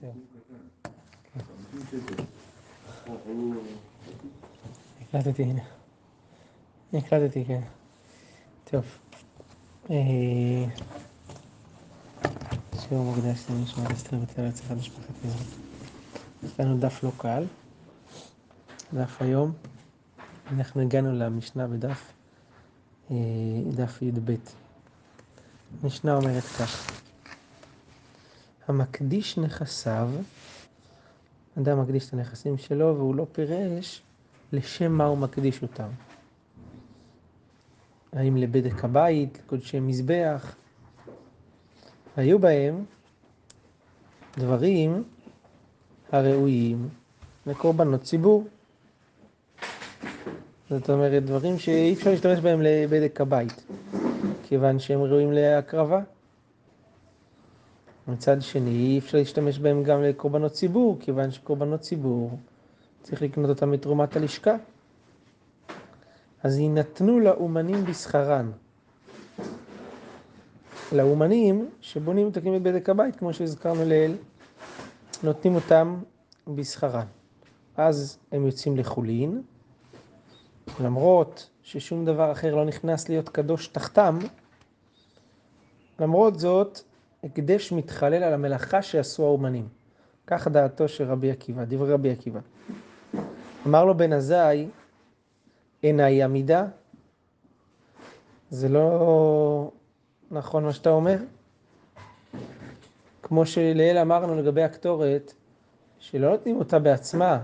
טוב. הקלטתי, הנה. הקלטתי, כן. טוב. אה, שיעור מוקדש למשמעת אסתר ארץ אחד משפחת מזרח. יש לנו דף לא קל. דף היום. אנחנו הגענו למשנה בדף אה, דף י"ב. המשנה אומרת כך: המקדיש נכסיו, אדם מקדיש את הנכסים שלו והוא לא פירש לשם מה הוא מקדיש אותם. האם לבדק הבית, לקודשי מזבח. היו בהם דברים הראויים לקורבנות ציבור. זאת אומרת, דברים שאי אפשר להשתמש בהם לבדק הבית, כיוון שהם ראויים להקרבה. מצד שני, אי אפשר להשתמש בהם גם לקורבנות ציבור, כיוון שקורבנות ציבור, צריך לקנות אותם מתרומת הלשכה. אז יינתנו לאומנים בשכרן. לאומנים שבונים ומתקנים את בדק הבית, כמו שהזכרנו לעיל, נותנים אותם בשכרן. אז הם יוצאים לחולין, למרות ששום דבר אחר לא נכנס להיות קדוש תחתם, למרות זאת, הקדש מתחלל על המלאכה שעשו האומנים. כך דעתו של רבי עקיבא, דברי רבי עקיבא. אמר לו בן עזאי, עיניי עמידה? זה לא נכון מה שאתה אומר? כמו שלעיל אמרנו לגבי הקטורת, שלא נותנים אותה בעצמה,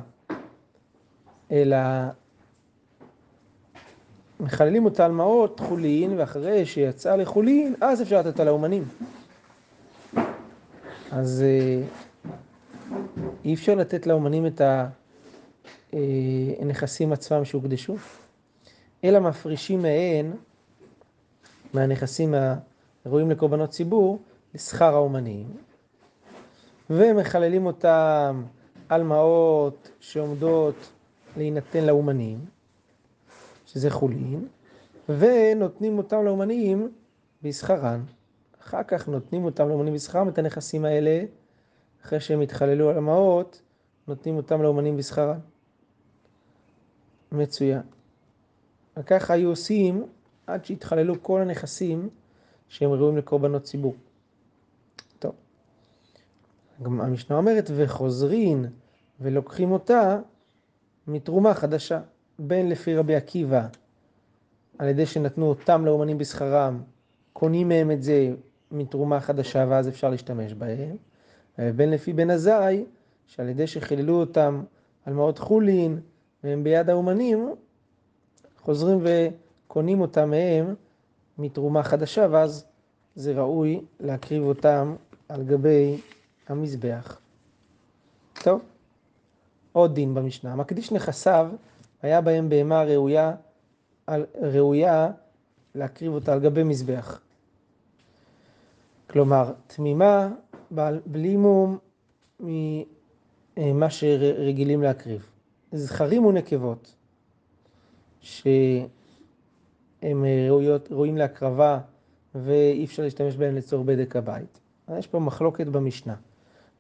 אלא מחללים אותה על מעות חולין, ואחרי שיצאה לחולין, אז אפשר לתת אותה לאומנים. אז אי אפשר לתת לאומנים את הנכסים עצמם שהוקדשו, אלא מפרישים מהן, מהנכסים הראויים לקורבנות ציבור, לשכר האומנים, ומחללים אותם על מעות שעומדות להינתן לאומנים, שזה חולין, ונותנים אותם לאומנים בשכרן. אחר כך נותנים אותם לאומנים בשכרם את הנכסים האלה, אחרי שהם התחללו על המעות, נותנים אותם לאומנים בשכרם. מצוין. וככה היו עושים עד שהתחללו כל הנכסים שהם ראויים לקורבנות ציבור. טוב. גם המשנה אומרת, וחוזרין ולוקחים אותה מתרומה חדשה, בין לפי רבי עקיבא, על ידי שנתנו אותם לאומנים בשכרם, קונים מהם את זה מתרומה חדשה ואז אפשר להשתמש בהם, ובין לפי בן עזאי, שעל ידי שחיללו אותם על מעות חולין והם ביד האומנים, חוזרים וקונים אותם מהם מתרומה חדשה ואז זה ראוי להקריב אותם על גבי המזבח. טוב, עוד דין במשנה. מקדיש נכסיו, היה בהם בהמה ראויה, ראויה להקריב אותה על גבי מזבח. כלומר, תמימה בלי מום ממה שרגילים להקריב. זכרים ונקבות, שהם ראויות, ראויים להקרבה ואי אפשר להשתמש בהם לצורך בדק הבית. יש פה מחלוקת במשנה.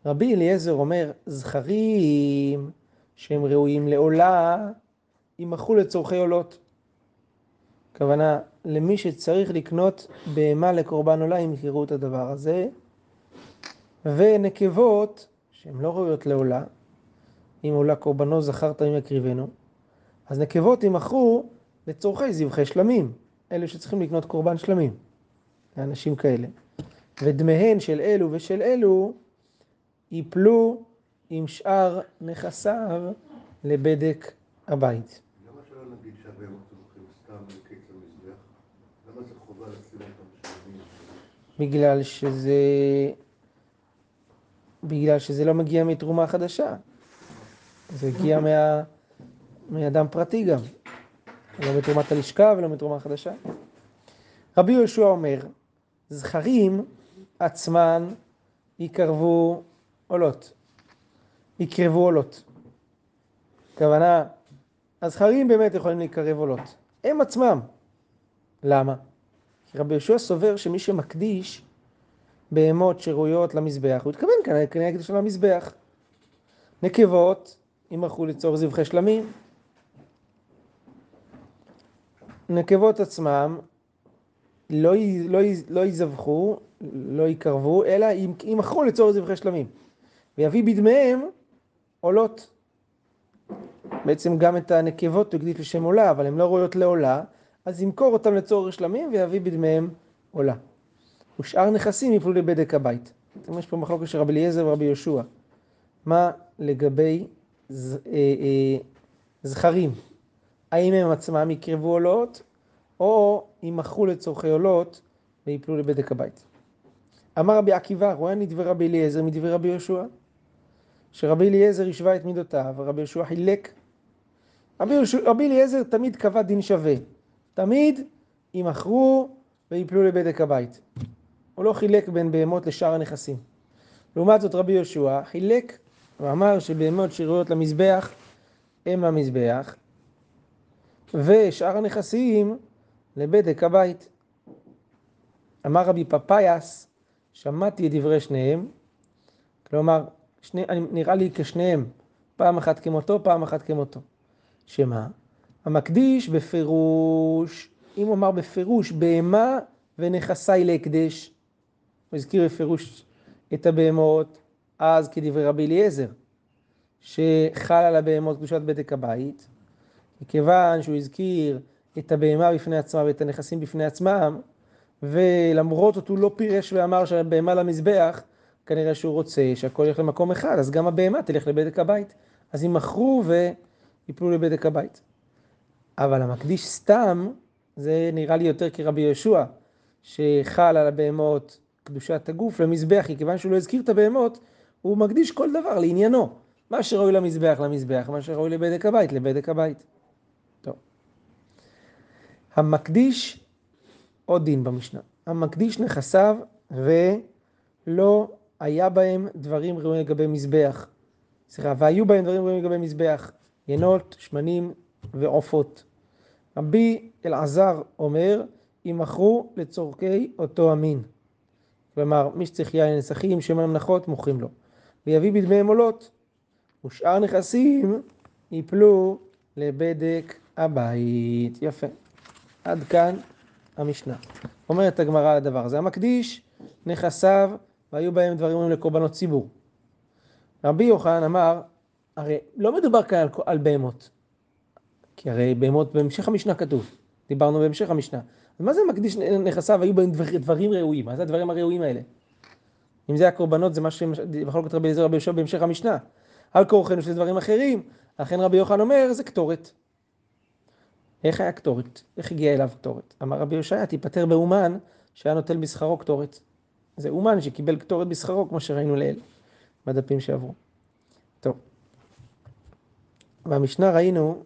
רבי אליעזר אומר, זכרים שהם ראויים לעולה, יימכרו לצורכי עולות. הכוונה, למי שצריך לקנות בהמה לקורבן עולה, ימכרו את הדבר הזה. ונקבות, שהן לא ראויות לעולה, אם עולה קורבנו זכרת אם יקריבנו, אז נקבות יימכרו לצורכי זבחי שלמים, אלה שצריכים לקנות קורבן שלמים, לאנשים כאלה. ודמיהן של אלו ושל אלו ייפלו עם שאר נכסיו לבדק הבית. למה שלא נגיד שהבהמות הולכים סתם לקץ המזבח? למה זה חובה לשים אותם שלמים? בגלל שזה... בגלל שזה לא מגיע מתרומה חדשה. זה הגיע מה... מאדם פרטי גם. לא מתרומת הלשכה ולא מתרומה חדשה. רבי יהושע אומר, זכרים עצמן יקרבו עולות. יקרבו עולות. הכוונה, הזכרים באמת יכולים להיקרב עולות. הם עצמם. למה? רבי יהושע סובר שמי שמקדיש בהמות שראויות למזבח, הוא התכוון כאן כנגד של המזבח. נקבות, ימכרו לצורך זבחי שלמים. נקבות עצמם לא, לא, לא יזבחו, לא יקרבו, אלא ימכרו לצורך זבחי שלמים. ויביא בדמיהם עולות. בעצם גם את הנקבות הוא הקדיש לשם עולה, אבל הן לא ראויות לעולה, אז ימכור אותם לצורך שלמים ויביא בדמיהם עולה. ושאר נכסים יפלו לבדק הבית. יש פה מחלוקת של רבי אליעזר ורבי יהושע. מה לגבי ז, אה, אה, זכרים? האם הם עצמם יקרבו עולות, או ימכרו לצורכי עולות ויפלו לבדק הבית? אמר רבי עקיבא, רואה נדבי רבי אליעזר מדברי רבי יהושע? שרבי אליעזר השווה את מידותיו, ורבי יהושע חילק. רבי, רבי אליעזר תמיד קבע דין שווה. תמיד ימכרו ויפלו לבדק הבית. הוא לא חילק בין בהמות לשאר הנכסים. לעומת זאת רבי יהושע חילק ואמר שבהמות שראויות למזבח הם המזבח ושאר הנכסים לבדק הבית. אמר רבי פפאיאס, שמעתי את דברי שניהם, כלומר, שני, נראה לי כשניהם, פעם אחת כמותו, פעם אחת כמותו. שמה? המקדיש בפירוש, אם הוא אמר בפירוש, בהמה ונכסי להקדש, הוא הזכיר בפירוש את הבהמות, אז כדברי רבי אליעזר, שחל על הבהמות קדושת בדק הבית, מכיוון שהוא הזכיר את הבהמה בפני עצמה ואת הנכסים בפני עצמם, ולמרות זאת הוא לא פירש ואמר שהבהמה למזבח, כנראה שהוא רוצה שהכל ילך למקום אחד, אז גם הבהמה תלך לבדק הבית. אז ימכרו ויפלו לבדק הבית. אבל המקדיש סתם, זה נראה לי יותר כרבי יהושע, שחל על הבהמות קדושת הגוף למזבח, כי כיוון שהוא לא הזכיר את הבהמות, הוא מקדיש כל דבר לעניינו. מה שראוי למזבח, למזבח, מה שראוי לבדק הבית, לבדק הבית. טוב. המקדיש, עוד דין במשנה, המקדיש נכסיו ולא היה בהם דברים ראויים לגבי מזבח. סליחה, והיו בהם דברים ראויים לגבי מזבח, ינות, שמנים ועופות. רבי אלעזר אומר, יימכרו לצורכי אותו המין. כלומר, מי שצריך יין לנסחים, שם המנחות, מוכרים לו. ויביא בדמיהם עולות, ושאר נכסים יפלו לבדק הבית. יפה. עד כאן המשנה. אומרת הגמרא על הדבר הזה. המקדיש נכסיו והיו בהם דברים ראויים לקורבנות ציבור. רבי יוחנן אמר, הרי לא מדובר כאן על, על בהמות, כי הרי בהמות בהמשך המשנה כתוב, דיברנו בהמשך המשנה. מה זה מקדיש נכסיו, היו בהם דבר, דברים ראויים? מה זה הדברים הראויים האלה? אם זה הקורבנות, זה מה שבחלוקת רבי אליעזר רבי יהושע בהמשך המשנה. על כורחנו שזה דברים אחרים, לכן רבי יוחנן אומר, זה קטורת. איך היה קטורת? איך הגיע אליו קטורת? אמר רבי יושעיה, תיפטר באומן שהיה נוטל בשכרו קטורת. זה אומן שקיבל קטורת בשכרו, כמו שראינו לעיל, בדפים שעברו. טוב. במשנה ראינו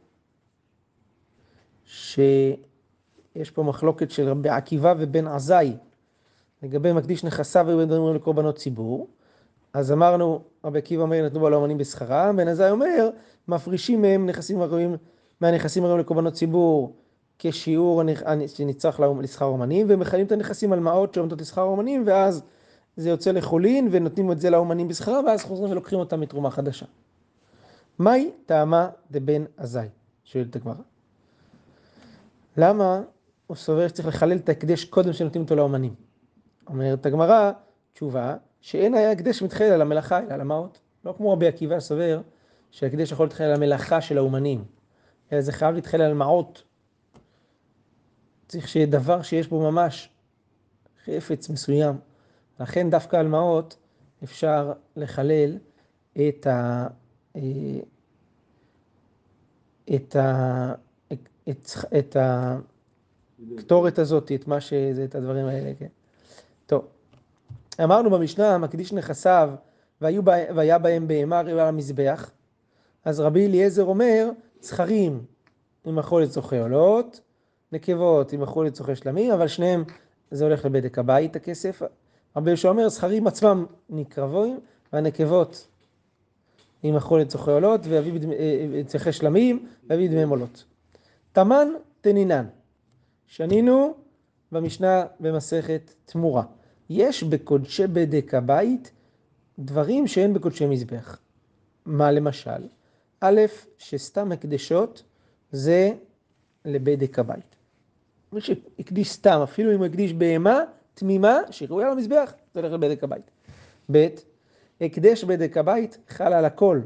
שיש פה מחלוקת של רבי עקיבא ובן עזאי לגבי מקדיש נכסיו היו מדברים לקורבנות ציבור. אז אמרנו, רבי עקיבא אומר, נתנו בו לאמנים בשכרם, בן עזאי אומר, מפרישים מהם נכסים הראויים, מהנכסים הראויים לקורבנות ציבור כשיעור שנצרך לשכר אומנים, ומכלים את הנכסים על מעות שעומדות לשכר אומנים, ואז זה יוצא לחולין, ונותנים את זה לאומנים בשכרם, ואז חוזרים ולוקחים אותם מתרומה חדשה. מהי טעמה דבן עזאי? שואלת הגמרא. למה הוא סובר שצריך לחלל את ההקדש קודם שנותנים אותו לאומנים? אומרת הגמרא, תשובה, שאין היה הקדש מתחיל על המלאכה, אלא על המעות. לא כמו רבי עקיבא סובר שההקדש יכול להתחיל על המלאכה של האומנים, אלא זה חייב להתחיל על מעות. צריך שיהיה דבר שיש בו ממש חפץ מסוים. לכן דווקא על מעות אפשר לחלל את ה... אה, את ה... את, את הקטורת הזאת, את מה שזה, את הדברים האלה, כן. טוב, אמרנו במשנה, מקדיש נכסיו והיו, והיה בהם בהמה ראויה למזבח, אז רבי אליעזר אומר, זכרים ימכרו לצורכי עולות, נקבות ימכרו לצורכי שלמים, אבל שניהם זה הולך לבדק הבית הכסף. רבי יהושע אומר, זכרים עצמם נקרבים, והנקבות ימכרו לצורכי עולות, ויביא אה, שלמים, ויביא דמיהם עולות. תמן תנינן, שנינו במשנה במסכת תמורה. יש בקודשי בדק הבית דברים שאין בקודשי מזבח. מה למשל? א', שסתם הקדשות זה לבדק הבית. מי שהקדיש סתם, אפילו אם הוא הקדיש בהמה תמימה, שהיא ראויה למזבח, זה הולך לבדק הבית. ב', הקדש בדק הבית חל על הכל,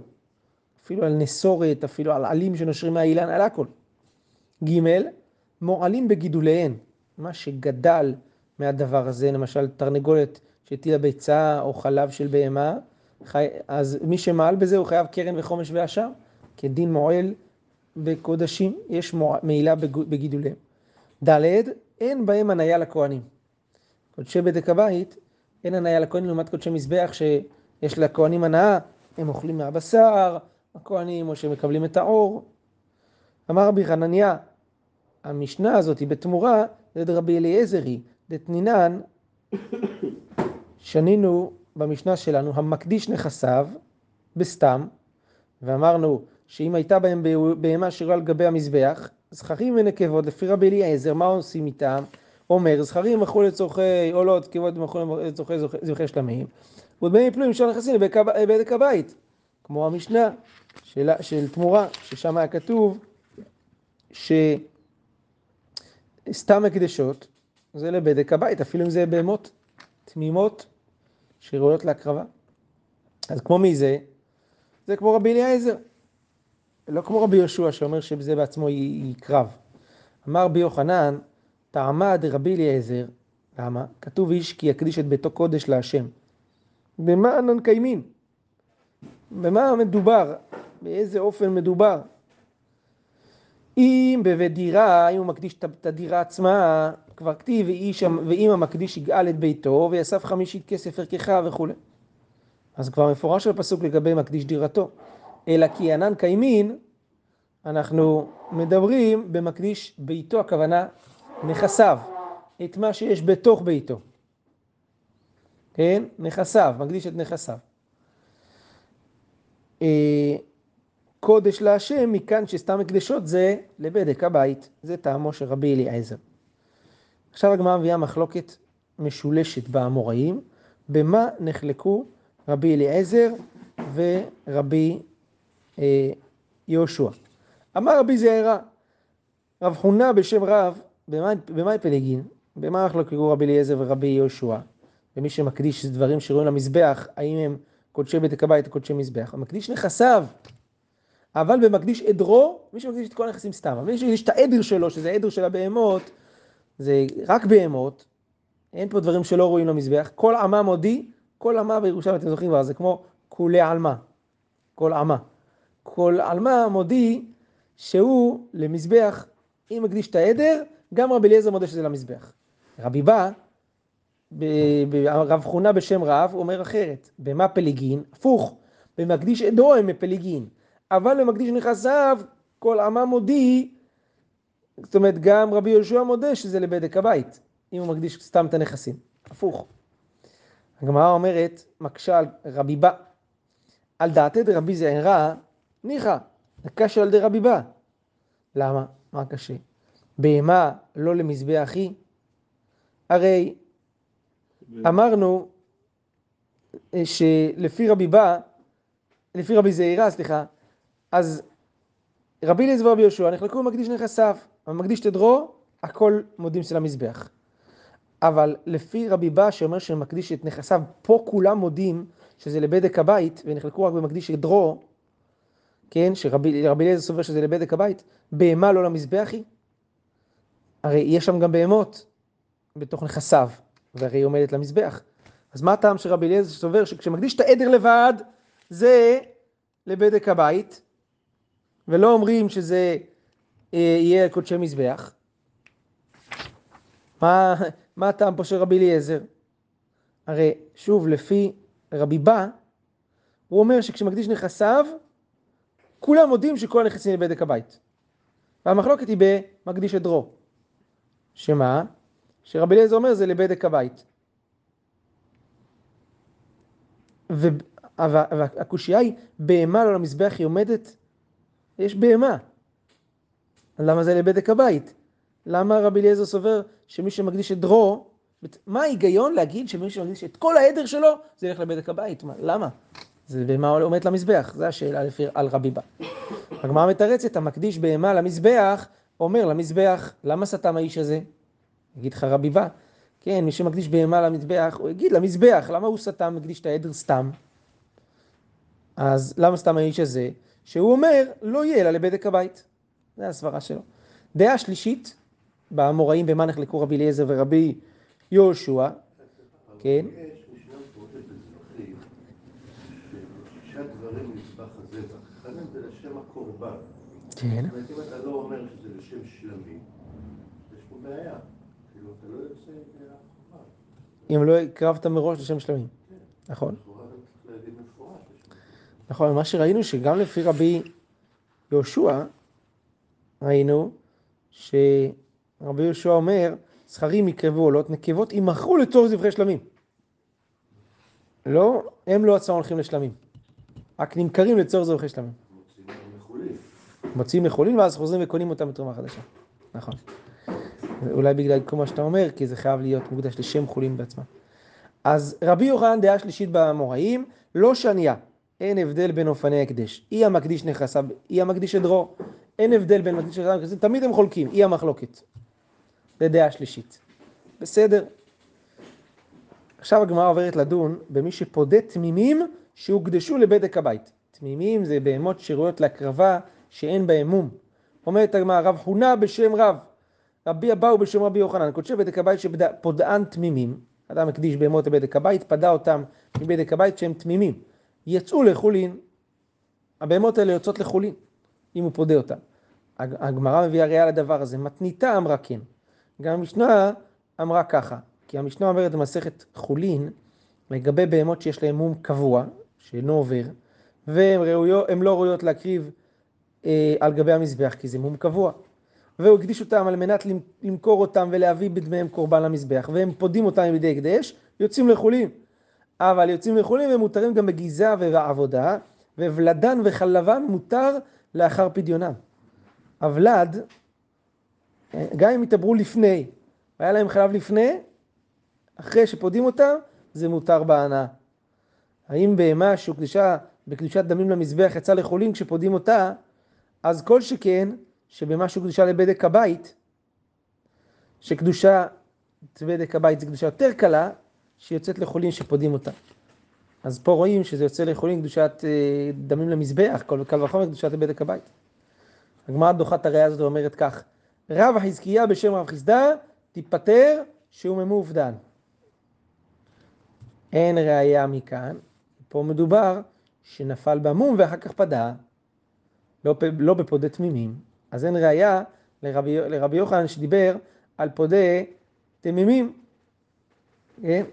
אפילו על נסורת, אפילו על עלים שנושרים מהאילן, על הכל. ג', מועלים בגידוליהן, מה שגדל מהדבר הזה, למשל תרנגולת שהטילה ביצה או חלב של בהמה, חי... אז מי שמעל בזה הוא חייב קרן וחומש ואשר, כדין מועל בקודשים, יש מעילה בגידוליהם. ד', אין בהם הניה לכהנים. קודשי בדק הבית, אין הניה לכהנים לעומת קודשי מזבח שיש לכהנים הנאה, הם אוכלים מהבשר, הכהנים, או שהם מקבלים את האור. אמר רבי חנניה, המשנה הזאת היא בתמורה, זה דרבי אליעזרי, דתנינן, שנינו במשנה שלנו, המקדיש נכסיו בסתם, ואמרנו שאם הייתה בהם בהמה שירה על גבי המזבח, זכרים ונקבות, לפי רבי אליעזר, מה עושים איתם? אומר, זכרים מכרו לצורכי עולות, כבוד מכרו לצורכי זוכי שלמים, ודמי פלויים של נכסים לבדק הבית, כמו המשנה של, של תמורה, ששם היה כתוב שסתם הקדשות זה לבדק הבית, אפילו אם זה בהמות תמימות שראויות להקרבה. אז כמו מי זה? זה כמו רבי אליעזר. לא כמו רבי יהושע שאומר שזה בעצמו היא קרב. אמר רבי יוחנן, תעמד רבי אליעזר, למה? כתוב איש כי יקדיש את ביתו קודש להשם. במה אנן קיימין? במה מדובר? באיזה אופן מדובר? אם בבית דירה, אם הוא מקדיש את הדירה עצמה, כבר כתיב, ואם המקדיש יגאל את ביתו ויאסף חמישית כסף ערכך וכולי. אז כבר מפורש בפסוק לגבי מקדיש דירתו. אלא כי ענן קיימין, אנחנו מדברים במקדיש ביתו, הכוונה נכסיו, את מה שיש בתוך ביתו. כן? נכסיו, מקדיש את נכסיו. קודש להשם, מכאן שסתם הקדשות זה לבדק הבית, זה טעמו של רבי אליעזר. עכשיו הגמרא מביאה מחלוקת משולשת באמוראים, במה נחלקו רבי אליעזר ורבי אה, יהושע. אמר רבי זעירא, רב חונה בשם רב, במאי פלגין? במה נחלקו רבי אליעזר ורבי יהושע? ומי שמקדיש דברים שרואים למזבח, האם הם קודשי בית הבית או קודשי מזבח? המקדיש נכסיו, אבל במקדיש עדרו, מי שמקדיש את כל הנכסים סתם, אבל מי שמקדיש את העדר שלו, שזה עדר של הבהמות, זה רק בהמות, אין פה דברים שלא רואים למזבח, כל עמה מודי, כל עמה בירושלים, אתם זוכרים כבר, זה כמו כולי עלמה, כל עמה. כל עלמה מודי שהוא למזבח, אם מקדיש את העדר, גם רבי אליעזר מודה שזה למזבח. רבי בא, רב חונה בשם רב, אומר אחרת, במה פליגין? הפוך, במקדיש עדו הם מפליגין, אבל במקדיש נכסיו, כל עמה מודי, זאת אומרת, גם רבי יהושע מודה שזה לבדק הבית, אם הוא מקדיש סתם את הנכסים. הפוך. הגמרא אומרת, מקשה על רבי בא, על דעתי דרבי זעירא, ניחא, הקשה על דרבי בא. למה? מה קשה? בהמה לא למזבח היא? הרי אמרנו שלפי רבי בא, לפי רבי זעירא, סליחה, אז רבי אליעזר ורבי יהושע נחלקו במקדיש נכסיו. המקדיש תדרו, הכל מודים של המזבח. אבל לפי רבי בא שאומר שמקדיש את נכסיו, פה כולם מודים שזה לבדק הבית, ונחלקו רק במקדיש את דרו, כן, שרבי אליעזר סובר שזה לבדק הבית, בהמה לא למזבח היא? הרי יש שם גם בהמות בתוך נכסיו, והרי היא עומדת למזבח. אז מה הטעם שרבי אליעזר סובר שכשמקדיש את העדר לבד, זה לבדק הבית, ולא אומרים שזה אה, יהיה קודשי מזבח. מה, מה הטעם פה של רבי אליעזר? הרי שוב, לפי רבי בא, הוא אומר שכשמקדיש נכסיו, כולם מודים שכל הנכסים לבדק הבית. והמחלוקת היא במקדיש עדרו. שמה? שרבי אליעזר אומר זה לבדק הבית. והקושייה היא, בהמה לא למזבח היא עומדת? יש בהמה. למה זה לבדק הבית? למה רבי אליעזר סובר שמי שמקדיש את דרו מה ההיגיון להגיד שמי שמקדיש את כל העדר שלו, זה ילך לבדק הבית? מה, למה? זה במה עומד למזבח? זו השאלה לפי על רבי בא. הגמרא מתרצת, המקדיש בהמה למזבח, אומר למזבח, למה סתם האיש הזה? יגיד לך רבי בא, כן, מי שמקדיש בהמה למזבח, הוא יגיד למזבח, למה הוא סתם מקדיש את העדר סתם? אז למה סתם האיש הזה? שהוא אומר, לא יהיה אלא לבדק הבית. זה הסברה שלו. דעה שלישית, באמוראים במה נחלקו רבי אליעזר ורבי יהושע, כן. כן. אם אתה לא אומר שזה לשם שלמים, יש פה בעיה. כאילו, אתה לא יוצא ידי החובה. אם לא הקרבת מראש לשם שלמים. נכון. לכאורה אתה צריך להגיד מפורש. לשם. נכון, מה שראינו שגם לפי רבי יהושע, ראינו שרבי יהושע אומר, זכרים יקרבו עולות, נקבות יימכרו לצורך זבחי שלמים. לא, הם לא עצמם הולכים לשלמים, רק נמכרים לצורך זבחי שלמים. מוציאים מחולין. ואז חוזרים וקונים אותם בתרומה חדשה. נכון. אולי בגלל כל מה שאתה אומר, כי זה חייב להיות מוקדש לשם חולין בעצמם. אז רבי יוחנן דעה שלישית באמוראים, לא שניה, אין הבדל בין אופני הקדש. אי המקדיש נכסה, אי המקדיש עדרו, אין הבדל בין מקדיש נכסה נכסים, תמיד הם חולקים, אי המחלוקת. זה דעה שלישית. בסדר. עכשיו הגמרא עוברת לדון במי שפודה תמימים שהוקדשו לבדק הבית. תמימים זה בהמות שראויות להקרבה שאין בהם מום. אומרת הגמרא, רב חונה בשם רב, רבי אבאו בשם רבי יוחנן, קודשי בדק הבית שפודען תמימים, אדם הקדיש בהמות לבדק הבית, פדה אותם מבדק הבית שהם תמימים. יצאו לחולין, הבהמות האלה יוצאות לחולין, אם הוא פודה אותם. הג- הגמרא מביאה ראיה לדבר הזה, מתניתה אמרה כן. גם המשנה אמרה ככה, כי המשנה אומרת במסכת חולין, לגבי בהמות שיש להן מום קבוע, שאינו עובר, והן ראויות, לא ראויות להקריב אה, על גבי המזבח, כי זה מום קבוע. והוא הקדיש אותם על מנת למ- למכור אותם ולהביא בדמיהם קורבן למזבח, והם פודים אותם בידי הקדש, יוצאים לחולין. אבל יוצאים לחולין והם מותרים גם בגיזה ובעבודה, וולדן וחלבן מותר לאחר פדיונם. הוולד, גם אם התעברו לפני, והיה להם חלב לפני, אחרי שפודים אותם, זה מותר בהנאה. האם בהמה שהוקדשה בקדושת דמים למזבח יצא לחולין כשפודים אותה, אז כל שכן שבהמה שהוקדשה לבדק הבית, שקדושה בדק הבית זה קדושה יותר קלה, שיוצאת לחולין שפודים אותה. אז פה רואים שזה יוצא לחולין קדושת אה, דמים למזבח, קל וחומר קדושת בדק הבית. הגמרא דוחה את הראייה הזאת ואומרת כך, רב חזקיה בשם רב חסדה, תיפטר שהוא ממופדן. אין ראייה מכאן, פה מדובר שנפל במום ואחר כך פדה, לא, לא בפודה תמימים, אז אין ראייה לרבי, לרבי יוחנן שדיבר על פודה תמימים. כן?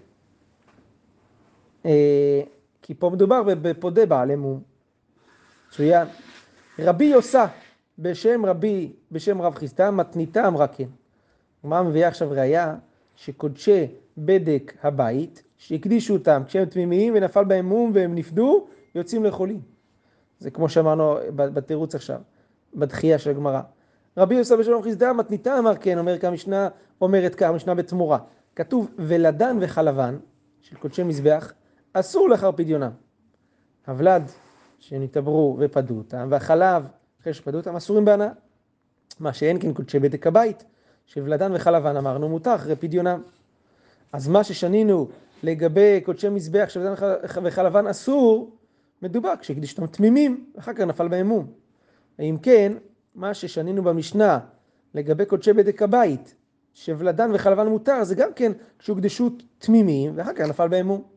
אה, כי פה מדובר בפודה בעלי מום. מצוין. רבי יוסה בשם רבי, בשם רב חיסטה, מתניתה אמרה כן. הגמרא מביאה עכשיו ראייה שקודשי בדק הבית, שהקדישו אותם כשהם תמימים ונפל בהם מום והם נפדו, יוצאים לחולים. זה כמו שאמרנו בתירוץ עכשיו, בתחייה של הגמרא. רבי יוסף בשם רב חיסדא מתניתה אמר כן, אומר כאן המשנה, אומרת כאן, המשנה בתמורה. כתוב ולדן וחלבן של קודשי מזבח, אסור לאחר פדיונם. הוולד שנתעברו ופדו אותם, והחלב אחרי שפדו אותם אסורים בהנאה. מה שאין כן קודשי בדק הבית, שוולדן וחלבן אמרנו מותר אחרי פדיונם. אז מה ששנינו לגבי קודשי מזבח שוולדן וחלבן אסור, מדובר כשהקדיש אותם תמימים, ואחר כך נפל בהם מום. אם כן, מה ששנינו במשנה לגבי קודשי בדק הבית, שוולדן וחלבן מותר, זה גם כן כשהוקדשו תמימים, ואחר כך נפל בהם מום.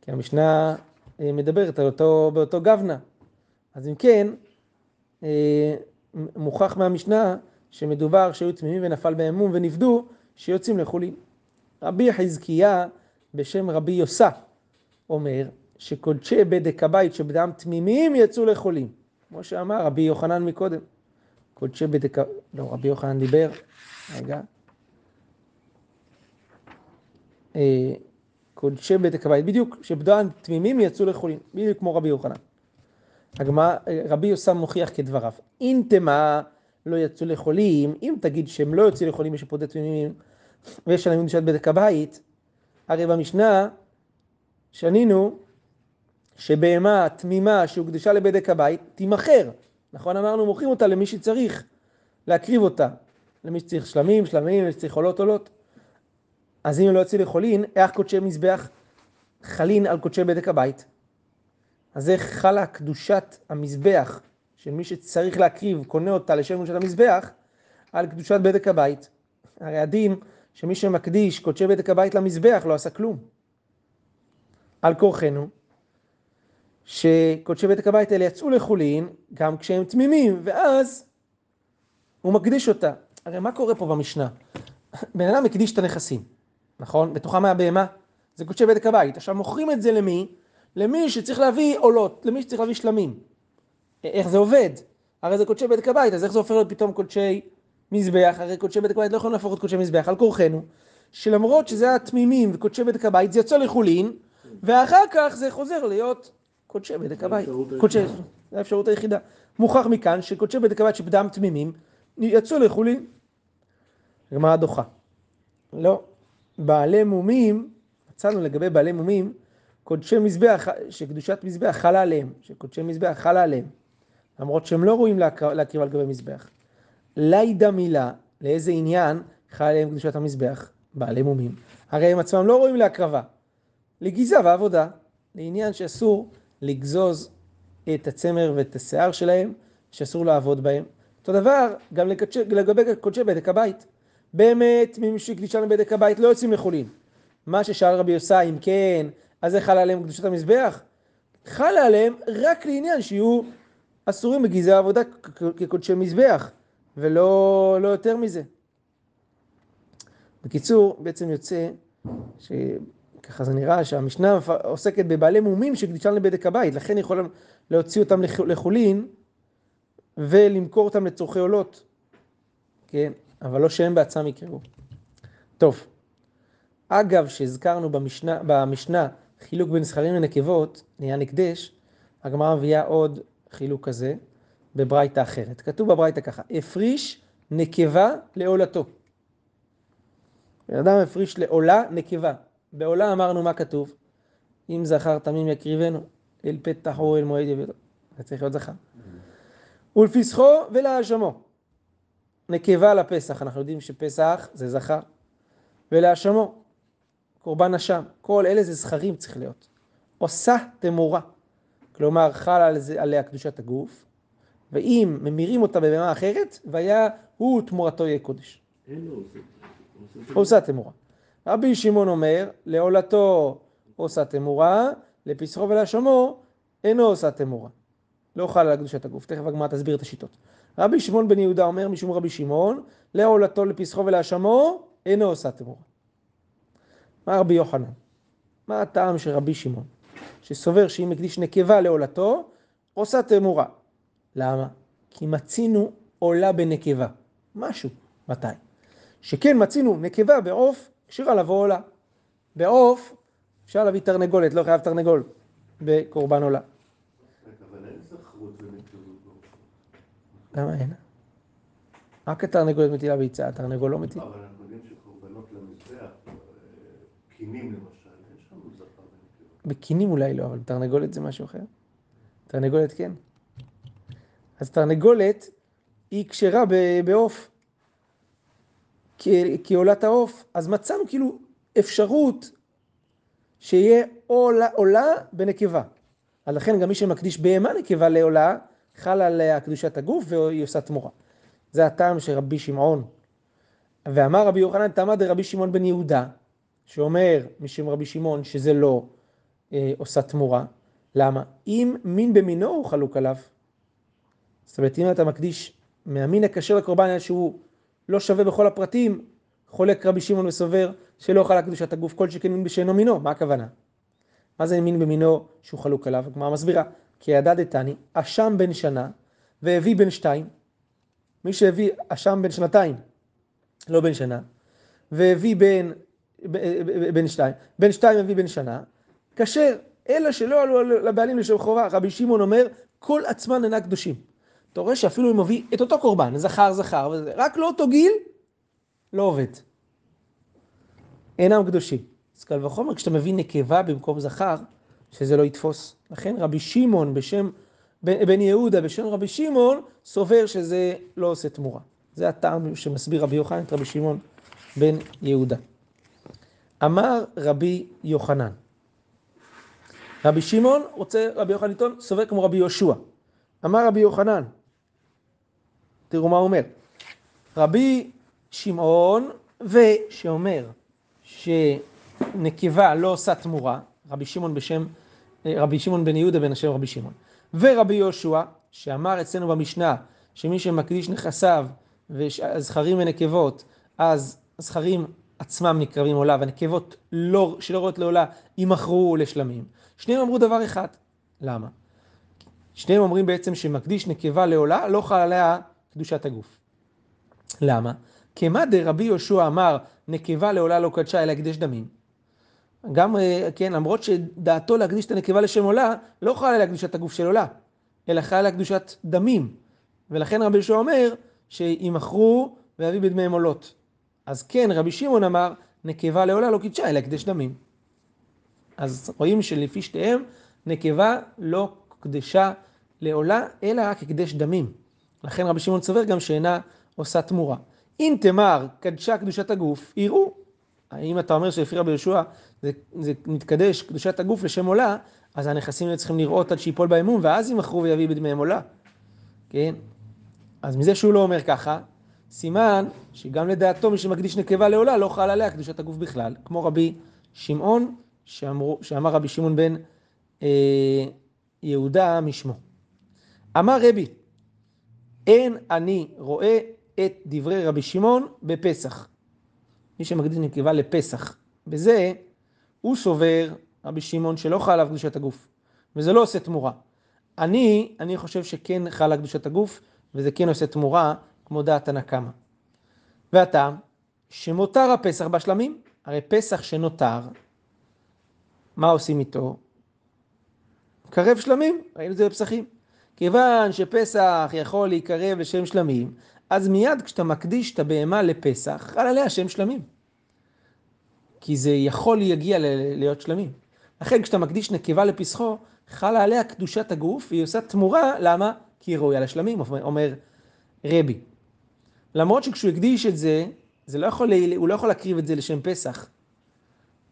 כי המשנה אה, מדברת על אותו, באותו גוונה. אז אם כן, אה, מוכח מהמשנה שמדובר שהיו תמימים ונפל בהם מום ונפדו, שיוצאים לחולין. רבי חזקיה בשם רבי יוסה אומר שקודשי בדק הבית שבדם תמימים יצאו לחולים. כמו שאמר רבי יוחנן מקודם. קודשי בדק... לא, רבי יוחנן דיבר, רגע. קודשי בדק הבית, בדיוק, שבדם תמימים יצאו לחולים, בדיוק כמו רבי יוחנן. הגמרא, רבי יוסם מוכיח כדבריו, אם תמה לא יצאו לחולים, אם תגיד שהם לא יוצאים לחולים ושפודי תמימים, ויש שלמים קדושת בדק הבית, הרי במשנה שנינו שבהמה תמימה שהוקדשה לבדק הבית תימכר. נכון אמרנו מוכרים אותה למי שצריך להקריב אותה. למי שצריך שלמים, שלמים, למי שצריך עולות, עולות. אז אם לא יוצא לחולין, איך קודשי מזבח חלין על קודשי בדק הבית? אז איך חלה קדושת המזבח של מי שצריך להקריב, קונה אותה לשם קדושת המזבח, על קדושת בדק הבית. הרי הדין שמי שמקדיש קודשי בדק הבית למזבח לא עשה כלום. על כורחנו, שקודשי בדק הבית האלה יצאו לחולין גם כשהם תמימים, ואז הוא מקדיש אותה. הרי מה קורה פה במשנה? בן אדם הקדיש את הנכסים, נכון? בתוכם היה בהמה, זה קודשי בדק הבית. עכשיו מוכרים את זה למי? למי שצריך להביא עולות, למי שצריך להביא שלמים. איך זה עובד? הרי זה קודשי בדק הבית, אז איך זה הופך להיות פתאום קודשי מזבח? הרי קודשי בדק הבית לא יכולים להפוך את קודשי מזבח, על כורחנו, שלמרות שזה היה תמימים וקודשי בדק הבית, זה יצא לחולין, ואחר כך זה חוזר להיות קודשי בדק הבית. קודשי, זו האפשרות היחידה. מוכח מכאן שקודשי בדק הבית שבדם תמימים, יצאו לחולין. גמרא דוחה. לא. בעלי מומים, מצאנו לגבי בעלי מומים, קודשי מזבח, שקדושת מזבח חלה עליהם, שקודשי מזבח חלה עליהם, למרות שהם לא ראויים להקריב על גבי מזבח. לידה מילה, לאיזה עניין חלה עליהם קדושת המזבח? בעלי מומים. הרי הם עצמם לא ראויים להקרבה. לגיזה ועבודה, לעניין שאסור לגזוז את הצמר ואת השיער שלהם, שאסור לעבוד בהם. אותו דבר גם לגבי קודשי בדק הבית. באמת, מי שקדישה לבדק הבית לא יוצאים לחולין. מה ששאל רבי יוסי, אם כן, אז זה חל עליהם קדושת המזבח? חל עליהם רק לעניין שיהיו אסורים בגזעי העבודה כקודשי מזבח, ולא לא יותר מזה. בקיצור, בעצם יוצא, שככה זה נראה, שהמשנה עוסקת בבעלי מומים שקדישן לבדק הבית, לכן יכולים להוציא אותם לחולין ולמכור אותם לצורכי עולות, כן, אבל לא שהם בעצמם יקראו. טוב, אגב שהזכרנו במשנה, במשנה חילוק בין זכרים לנקבות, לעניין הקדש, הגמרא מביאה עוד חילוק כזה בברייתא אחרת. כתוב בברייתא ככה, הפריש נקבה לעולתו. בן אדם הפריש לעולה נקבה. בעולה אמרנו מה כתוב? אם זכר תמים יקריבנו, אל פתח או אל מועד יביאו. זה צריך להיות זכר. ולפסחו ולהאשמו. נקבה לפסח, אנחנו יודעים שפסח זה זכר. ולהאשמו, קורבן אשם. כל אלה זה זכרים צריך להיות. עושה תמורה. כלומר, חל על זה, עליה קדושת הגוף, ואם ממירים אותה בבהמה אחרת, והיה הוא תמורתו יהיה קודש. עושה תמורה. רבי שמעון אומר, לעולתו עושה תמורה, לפסחו ולהשמו אינו עושה תמורה. לא חל על קדושת הגוף. תכף הגמרא תסביר את השיטות. רבי שמעון בן יהודה אומר משום רבי שמעון, לעולתו לפסחו ולהשמו אינו עושה תמורה. מה רבי יוחנן? מה הטעם של רבי שמעון? שסובר שאם הקדיש נקבה לעולתו, עושה תמורה. למה? כי מצינו עולה בנקבה. משהו. מתי? שכן מצינו נקבה בעוף, כשרה לבוא עולה. בעוף אפשר להביא תרנגולת, לא חייב תרנגול בקורבן עולה. אבל אין זכרות ונקבות בעוף. למה אין? רק התרנגולת מטילה ביצה, התרנגול לא מטיל. אבל אנחנו יודעים שקורבנות למזבח, אה, קינים למשל, אין שם זכר ונקבה. בקינים אולי לא, אבל תרנגולת זה משהו אחר. תרנגולת כן. אז תרנגולת היא כשרה בעוף. כי, כי עולת העוף. אז מצאנו כאילו אפשרות שיהיה עולה, עולה בנקבה. אז לכן גם מי שמקדיש בהמה נקבה לעולה, חל עליה קדושת הגוף והיא עושה תמורה. זה הטעם של רבי שמעון. ואמר רבי יוחנן תמא דרבי שמעון בן יהודה, שאומר משום רבי שמעון שזה לא אה, עושה תמורה. למה? אם מין במינו הוא חלוק עליו. זאת אומרת, אם אתה מקדיש מהמין הכשר לקורבן שהוא לא שווה בכל הפרטים, חולק רבי שמעון וסובר שלא חלק קדושת הגוף כל שכן מין בשאינו מינו, מה הכוונה? מה זה מין במינו שהוא חלוק עליו? הגמרא מסבירה, כי ידע דתני, אשם בן שנה והביא בן שתיים, מי שהביא אשם בן שנתיים, לא בן שנה, והביא בן, בן שתיים, בן שתיים הביא בן שנה, כשר, אלא שלא עלו לבעלים לשם חובה. רבי שמעון אומר, כל עצמן אינה קדושים. אתה רואה שאפילו אם מביא את אותו קורבן, זכר זכר, רק לא אותו גיל, לא עובד. אינם קדושים. אז קל וחומר כשאתה מביא נקבה במקום זכר, שזה לא יתפוס. לכן רבי שמעון בשם, בן יהודה בשם רבי שמעון, סובר שזה לא עושה תמורה. זה הטעם שמסביר רבי יוחנן את רבי שמעון בן יהודה. אמר רבי יוחנן, רבי שמעון רוצה רבי יוחנן לטעון, סובר כמו רבי יהושע. אמר רבי יוחנן, תראו מה הוא אומר, רבי שמעון ושאומר שנקבה לא עושה תמורה, רבי שמעון בשם, רבי שמעון בן יהודה בן השם רבי שמעון, ורבי יהושע שאמר אצלנו במשנה שמי שמקדיש נכסיו וזכרים ונקבות, אז זכרים עצמם נקרבים עולה, והנקבות לא, שלא רואות לעולה יימכרו לשלמים. שניהם אמרו דבר אחד. למה? שניהם אומרים בעצם שמקדיש נקבה לעולה, לא חל עליה קדושת הגוף. למה? כמה דרבי יהושע אמר, נקבה לעולה לא קדשה אלא הקדש דמים. גם, אה, כן, למרות שדעתו להקדיש את הנקבה לשם עולה, לא חל עליה קדושת הגוף של עולה, אלא חל עליה קדושת דמים. ולכן רבי יהושע אומר, שימכרו ויביא בדמיהם עולות. אז כן, רבי שמעון אמר, נקבה לעולה לא קידשה, אלא הקדש דמים. אז רואים שלפי שתיהם, נקבה לא קדשה לעולה, אלא רק הקדש דמים. לכן רבי שמעון סובר גם שאינה עושה תמורה. אם תמר קדשה קדושת הגוף, יראו. אם אתה אומר שלפי רבי יהושע זה, זה מתקדש קדושת הגוף לשם עולה, אז הנכסים צריכים לראות עד שיפול באמון, ואז ימכרו ויביא בדמיהם עולה. כן? אז מזה שהוא לא אומר ככה, סימן שגם לדעתו מי שמקדיש נקבה לעולה לא חל עליה קדושת הגוף בכלל, כמו רבי שמעון, שאמרו, שאמר רבי שמעון בן אה, יהודה משמו. אמר רבי, אין אני רואה את דברי רבי שמעון בפסח. מי שמקדיש נקבה לפסח. בזה הוא סובר, רבי שמעון, שלא חל עליו קדושת הגוף, וזה לא עושה תמורה. אני, אני חושב שכן חלה קדושת הגוף, וזה כן עושה תמורה, כמו דעת הנקמה. והטעם, שמותר הפסח בשלמים, הרי פסח שנותר, מה עושים איתו? קרב שלמים, ראינו את זה בפסחים. כיוון שפסח יכול להיקרב לשם שלמים, אז מיד כשאתה מקדיש את הבהמה לפסח, חל עליה שם שלמים. כי זה יכול להגיע להיות שלמים. לכן כשאתה מקדיש נקבה לפסחו, חלה עליה קדושת הגוף, והיא עושה תמורה, למה? כי היא ראויה לשלמים, אומר רבי. למרות שכשהוא הקדיש את זה, זה לא יכול, הוא לא יכול להקריב את זה לשם פסח.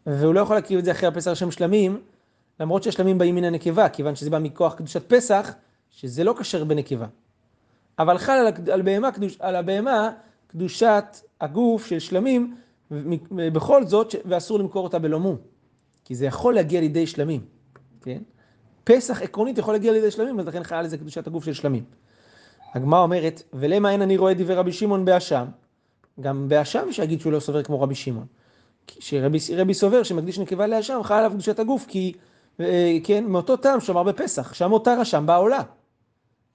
והוא לא יכול להקריב את זה אחרי הפסח לשם שלמים, למרות שהשלמים באים מן הנקבה, כיוון שזה בא מכוח קדושת פסח, שזה לא כשר בנקבה. אבל חל על, על, בהמה, קדוש, על הבהמה קדושת הגוף של שלמים, בכל זאת, ואסור למכור אותה בלא מום. כי זה יכול להגיע לידי שלמים, כן? פסח עקרונית יכול להגיע לידי שלמים, אז לכן חייל לזה קדושת הגוף של שלמים. הגמרא אומרת, ולמה אין אני רואה דברי רבי שמעון באשם? גם באשם שיגיד שהוא לא סובר כמו רבי שמעון. שרבי סובר שמקדיש נקבה לאשם, חי עליו קדושת הגוף, כי אה, כן, מאותו טעם שאמר בפסח, שהמותר אשם בעולה.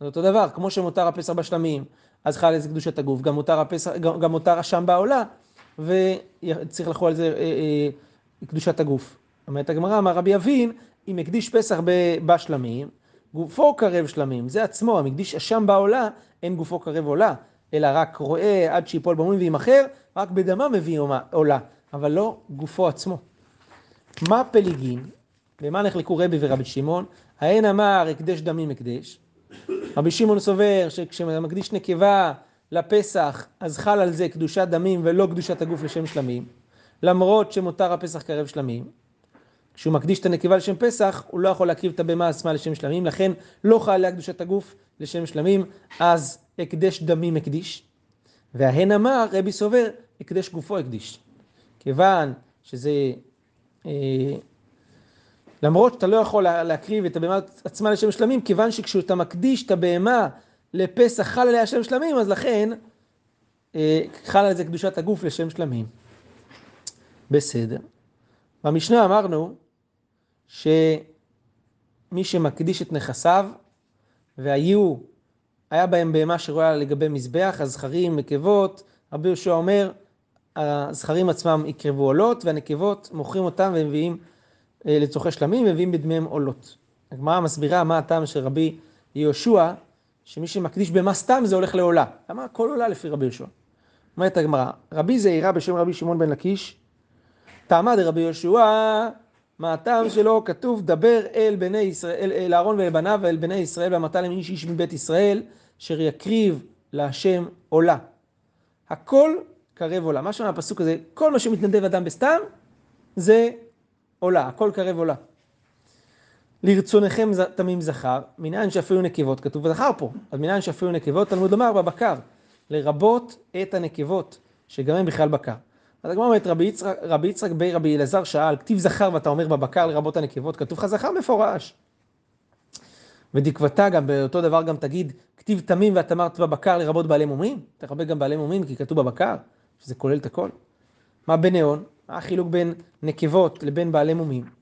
זה אותו דבר, כמו שמותר הפסח בשלמים, אז חי על זה קדושת הגוף, גם מותר, הפסח, גם, גם מותר אשם בעולה, וצריך לחול על זה אה, אה, קדושת הגוף. אומרת הגמרא, אמר רבי אבין, אם הקדיש פסח בשלמים, גופו קרב שלמים, זה עצמו, המקדיש אשם בעולה, אין גופו קרב עולה, אלא רק רואה עד שיפול במומים וימכר, רק בדמה מביא עולה, אבל לא גופו עצמו. מה פליגין? במה נחלקו רבי ורבי שמעון? האין אמר הקדש דמים הקדש. רבי שמעון סובר שכשמקדיש נקבה לפסח, אז חל על זה קדושת דמים ולא קדושת הגוף לשם שלמים, למרות שמותר הפסח קרב שלמים. כשהוא מקדיש את הנקבה לשם פסח, הוא לא יכול להקריב את הבמה עצמה לשם שלמים, לכן לא חל עליה קדושת הגוף לשם שלמים, אז הקדש דמים הקדיש. וההן אמר, רבי סובר, הקדש גופו הקדיש. כיוון שזה, אה, למרות שאתה לא יכול להקריב את הבהמה עצמה לשם שלמים, כיוון שכשאתה מקדיש את הבהמה לפסח חל עליה שם שלמים, אז לכן אה, חל על זה קדושת הגוף לשם שלמים. בסדר. במשנה אמרנו שמי שמקדיש את נכסיו והיו, היה בהם בהמה שרואה לגבי מזבח, הזכרים, נקבות, רבי יהושע אומר, הזכרים עצמם יקרבו עולות והנקבות מוכרים אותם ומביאים אה, לצורכי שלמים ומביאים בדמיהם עולות. הגמרא מסבירה מה הטעם של רבי יהושע, שמי שמקדיש בהמה סתם זה הולך לעולה. למה הכל עולה לפי רבי יהושע? אומרת הגמרא, רבי זעירה בשם רבי שמעון בן לקיש, טעמה דרבי יהושע, מה הטעם שלו? כתוב, דבר אל בני ישראל, אל אהרון ואל בניו ואל בני ישראל, ואמרת להם איש איש מבית ישראל, אשר יקריב להשם עולה. הכל קרב עולה. מה שאומר הפסוק הזה, כל מה שמתנדב אדם בסתם, זה עולה, הכל קרב עולה. לרצונכם תמים זכר, מנין שאפילו נקבות, כתוב זכר פה, אז מנין שאפילו נקבות, תלמוד לומר בבקר, לרבות את הנקבות, שגם הם בכלל בקר. אז הגמרא אומרת, רבי יצחק, רבי יצחק בי רבי אלעזר שאל, כתיב זכר ואתה אומר בבקר לרבות הנקבות, כתוב לך זכר מפורש. ודקבתה גם, באותו דבר גם תגיד, כתיב תמים ואת אמרת בבקר לרבות בעלי מומים, תכבד גם בעלי מומים כי כתוב בבקר, שזה כולל את הכל. מה בנאון? מה החילוק בין נקבות לבין בעלי מומים?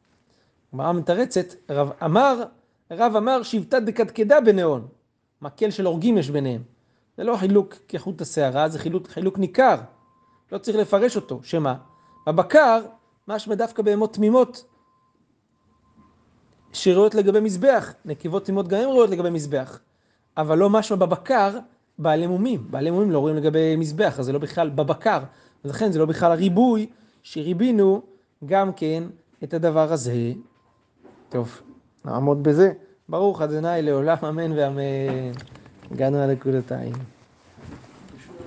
הגמרא מתרצת, רב אמר, רב אמר שבטה דקדקדה בנאון. מקל של הורגים יש ביניהם. זה לא חילוק כחוט השערה, זה חילוק, חילוק ניכר. לא צריך לפרש אותו. שמה? בבקר, משמע דווקא בהמות תמימות שראויות לגבי מזבח. נקבות תמימות גם הן ראויות לגבי מזבח. אבל לא משמע בבקר בעלי מומים. בעלי מומים לא רואים לגבי מזבח, אז זה לא בכלל בבקר. ולכן זה לא בכלל הריבוי שריבינו גם כן את הדבר הזה. טוב, נעמוד בזה. ברוך ה' לעולם אמן ואמן. הגענו לנקודתיים.